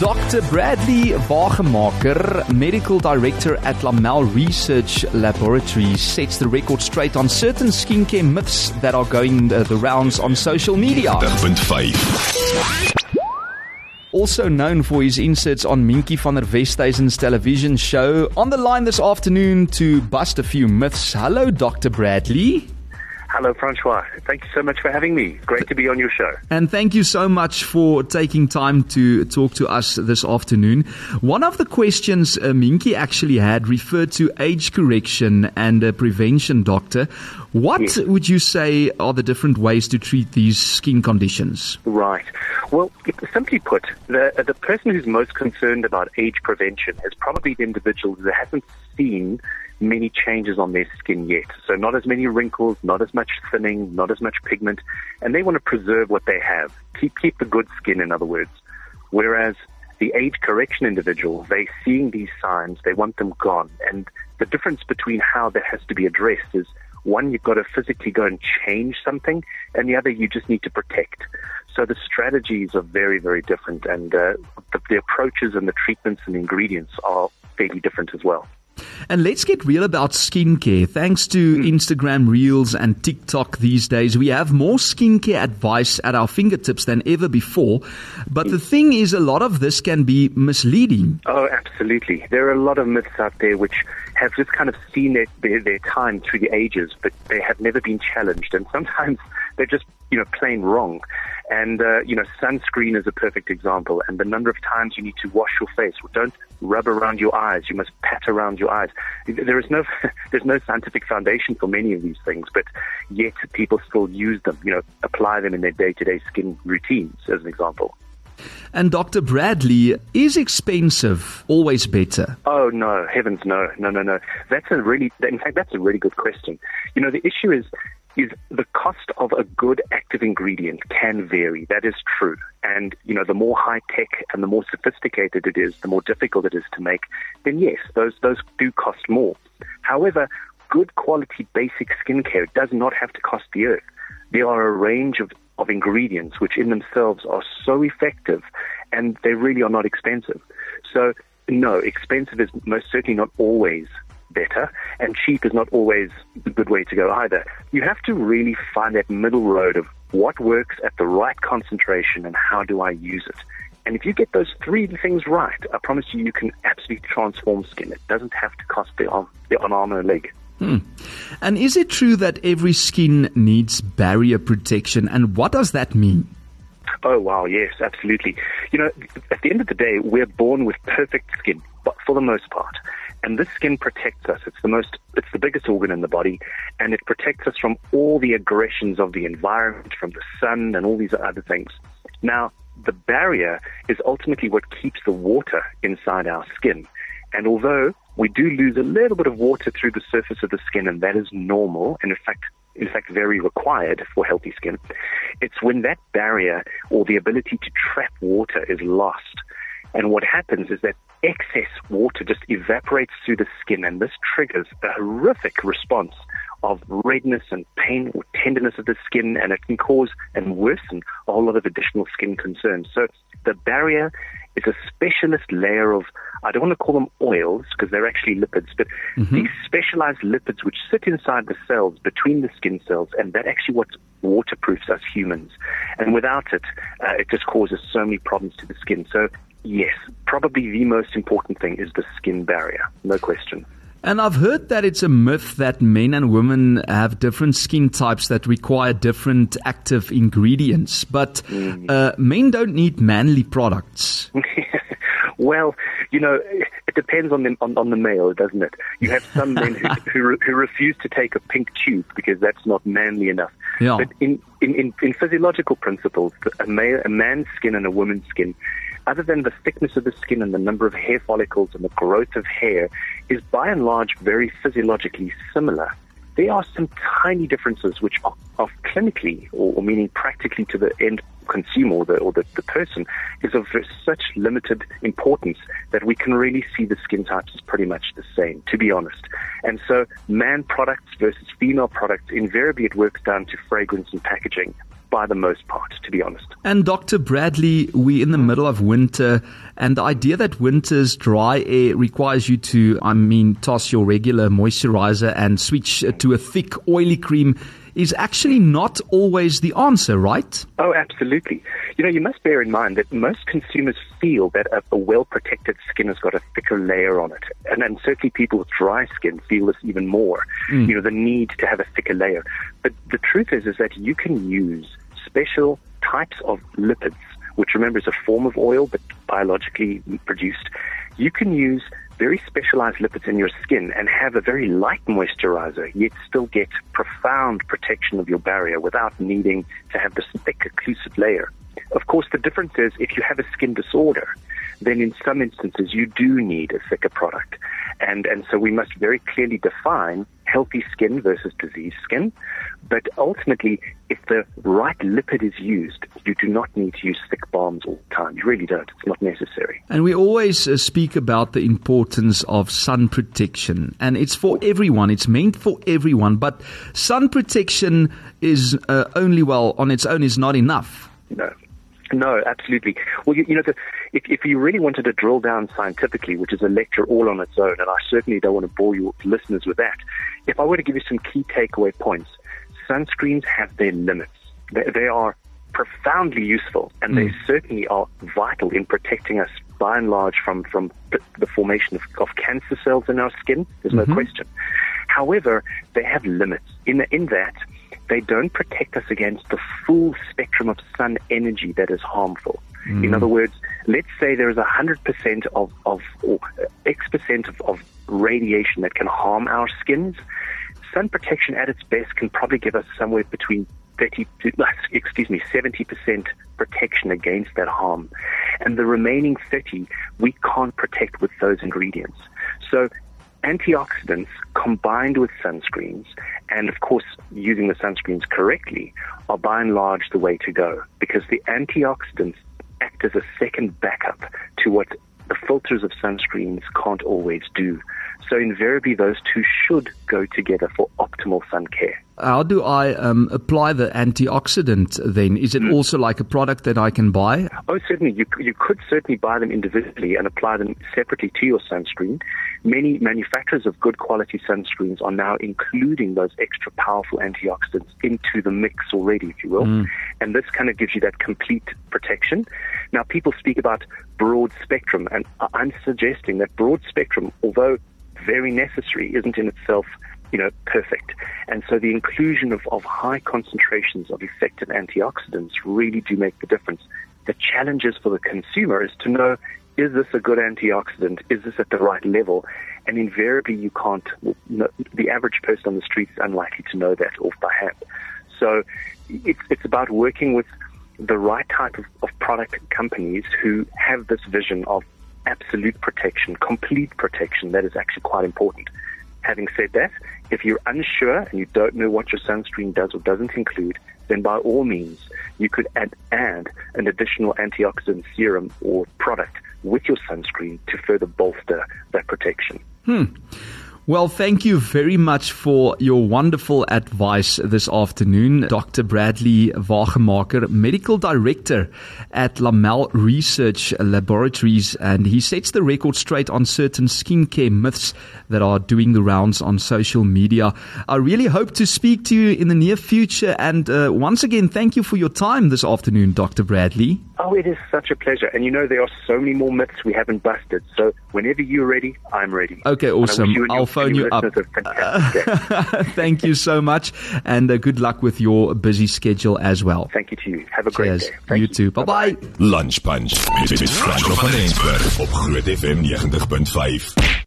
Dr. Bradley Wagemaker, Medical Director at Lamel Research Laboratories, sets the record straight on certain skincare myths that are going the, the rounds on social media. 90.5. Also known for his inserts on Minky van der Westhuizen's television show. On the line this afternoon to bust a few myths. Hello, Dr. Bradley. Hello, Francois. Thank you so much for having me. Great to be on your show. And thank you so much for taking time to talk to us this afternoon. One of the questions uh, Minky actually had referred to age correction and uh, prevention, doctor. What Yes. would you say are the different ways to treat these skin conditions? Right. Well, simply put, the, the person who's most concerned about age prevention is probably the individual who hasn't seen many changes on their skin yet. So not as many wrinkles, not as much thinning, not as much pigment, and they want to preserve what they have. Keep, keep the good skin, in other words. Whereas the age correction individual, they seeing these signs, they want them gone. And the difference between how that has to be addressed is one, you've got to physically go and change something, and the other, you just need to protect. So the strategies are very, very different, and uh, the, the approaches and the treatments and ingredients are fairly different as well. And let's get real about skincare. Thanks to hmm. Instagram Reels and TikTok these days, we have more skincare advice at our fingertips than ever before. But the thing is, a lot of this can be misleading. Oh, absolutely. There are a lot of myths out there which have just kind of seen their, their, their time through the ages, but they have never been challenged. And sometimes they're just, you know, plain wrong. And, uh, you know, sunscreen is a perfect example. And the number of times you need to wash your face. Don't rub around your eyes. You must pat around your eyes. There is no, there's no scientific foundation for many of these things, but yet people still use them, you know, apply them in their day-to-day skin routines, as an example. And Dr. Bradley, is expensive always better? Oh no, heavens no, no, no, no. That's a really, in fact, that's a really good question. You know, the issue is, is the cost of a good active ingredient can vary. That is true. And, you know, the more high tech and the more sophisticated it is, the more difficult it is to make, then yes, those, those do cost more. However, good quality basic skincare does not have to cost the earth. There are a range of, of ingredients which in themselves are so effective and they really are not expensive. So, no, expensive is most certainly not always better, and cheap is not always the good way to go either. You have to really find that middle road of what works at the right concentration and how do I use it. And if you get those three things right, I promise you, you can absolutely transform skin. It doesn't have to cost the arm, the arm and a leg. Hmm. And is it true that every skin needs barrier protection? And what does that mean? Oh wow, yes, absolutely. You know, at the end of the day, we're born with perfect skin, but for the most part, and this skin protects us. It's the most, it's the biggest organ in the body, and it protects us from all the aggressions of the environment, from the sun, and all these other things. Now, the barrier is ultimately what keeps the water inside our skin, and although we do lose a little bit of water through the surface of the skin, and that is normal, and in fact, in fact, very required for healthy skin. It's when that barrier or the ability to trap water is lost. And what happens is that excess water just evaporates through the skin, and this triggers a horrific response of redness and pain or tenderness of the skin, and it can cause and worsen a whole lot of additional skin concerns. So the barrier is a specialist layer of, I don't want to call them oils because they're actually lipids, but these specialized lipids which sit inside the cells between the skin cells, and that actually what waterproofs us humans. And without it, uh, it just causes so many problems to the skin. So yes, probably the most important thing is the skin barrier, no question. And I've heard that it's a myth that men and women have different skin types that require different active ingredients. But uh, men don't need manly products. Well, you know, it depends on the on, on the male, doesn't it? You have some men who, who who refuse to take a pink tube because that's not manly enough. Yeah. But in, in, in, in physiological principles, a male a man's skin and a woman's skin, other than the thickness of the skin and the number of hair follicles and the growth of hair, is by and large very physiologically similar. There are some tiny differences which are, are clinically, or, or meaning practically to the end consumer or the, or the, the person, is of such limited importance that we can really see the skin types as pretty much the same, to be honest. And so, man products versus female products, invariably it works down to fragrance and packaging. By the most part, to be honest. And Dr. Bradley, we're in the middle of winter, and the idea that winter's dry air requires you to, I mean, toss your regular moisturizer and switch to a thick, oily cream is actually not always the answer, right? Oh, absolutely. You know, you must bear in mind that most consumers feel that a, a well protected skin has got a thicker layer on it. And, and certainly people with dry skin feel this even more. Mm. You know, the need to have a thicker layer. But the truth is, is that you can use special types of lipids, which remember is a form of oil but biologically produced. You can use very specialized lipids in your skin and have a very light moisturizer, yet still get profound protection of your barrier without needing to have this thick occlusive layer. Of course, the difference is if you have a skin disorder, then in some instances you do need a thicker product. And, and so we must very clearly define healthy skin versus diseased skin. But ultimately, if the right lipid is used, you do not need to use thick balms all the time. You really don't. It's not necessary. And we always uh, speak about the importance of sun protection. And it's for everyone. It's meant for everyone. But sun protection is uh, only, well, on its own is not enough. No. No, absolutely. Well, you, you know, the, if, if you really wanted to drill down scientifically, which is a lecture all on its own, and I certainly don't want to bore your listeners with that, if I were to give you some key takeaway points, sunscreens have their limits. They, they are profoundly useful, and mm. they certainly are vital in protecting us by and large from, from the formation of, of cancer cells in our skin. There's mm-hmm. no question. However, they have limits. In, the, in that, they don't protect us against the full spectrum of sun energy that is harmful. Mm. In other words, let's say there is 100% of, of or X percent of, of radiation that can harm our skins. Sun protection at its best can probably give us somewhere between 30 excuse me, 70% protection against that harm. And the remaining 30, we can't protect with those ingredients. So antioxidants combined with sunscreens, and of course using the sunscreens correctly, are by and large the way to go because the antioxidants act as a second backup to what the filters of sunscreens can't always do. So invariably, those two should go together for optimal sun care. How do I um, apply the antioxidant then? Is it mm. also like a product that I can buy? Oh, certainly. You, you could certainly buy them individually and apply them separately to your sunscreen. Many manufacturers of good quality sunscreens are now including those extra powerful antioxidants into the mix already, if you will. Mm. And this kind of gives you that complete protection. Now, people speak about broad spectrum, and I'm suggesting that broad spectrum, although very necessary, isn't in itself, you know, perfect. And so the inclusion of, of high concentrations of effective antioxidants really do make the difference. The challenges for the consumer is to know, is this a good antioxidant? Is this at the right level? And invariably you can't, the average person on the street is unlikely to know that off by hand. So it's, it's about working with the right type of, of product companies who have this vision of absolute protection, complete protection, that is actually quite important. Having said that, if you're unsure and you don't know what your sunscreen does or doesn't include, then by all means, you could add, add an additional antioxidant serum or product with your sunscreen to further bolster that protection. Hmm. Well, thank you very much for your wonderful advice this afternoon. Dr. Bradley Wagemaker, Medical Director at Lamelle Research Laboratories, and he sets the record straight on certain skincare myths that are doing the rounds on social media. I really hope to speak to you in the near future. And uh, once again, thank you for your time this afternoon, Dr. Bradley. Oh, it is such a pleasure. And you know, there are so many more myths we haven't busted. So whenever you're ready, I'm ready. Okay, awesome. I'll phone you up. thank you so much, and uh, good luck with your busy schedule as well. Thank you to you. Have a great day. Thank you, you too. Bye bye. Lunch Punch met Franco van Eensberg op Groot FM 90.5.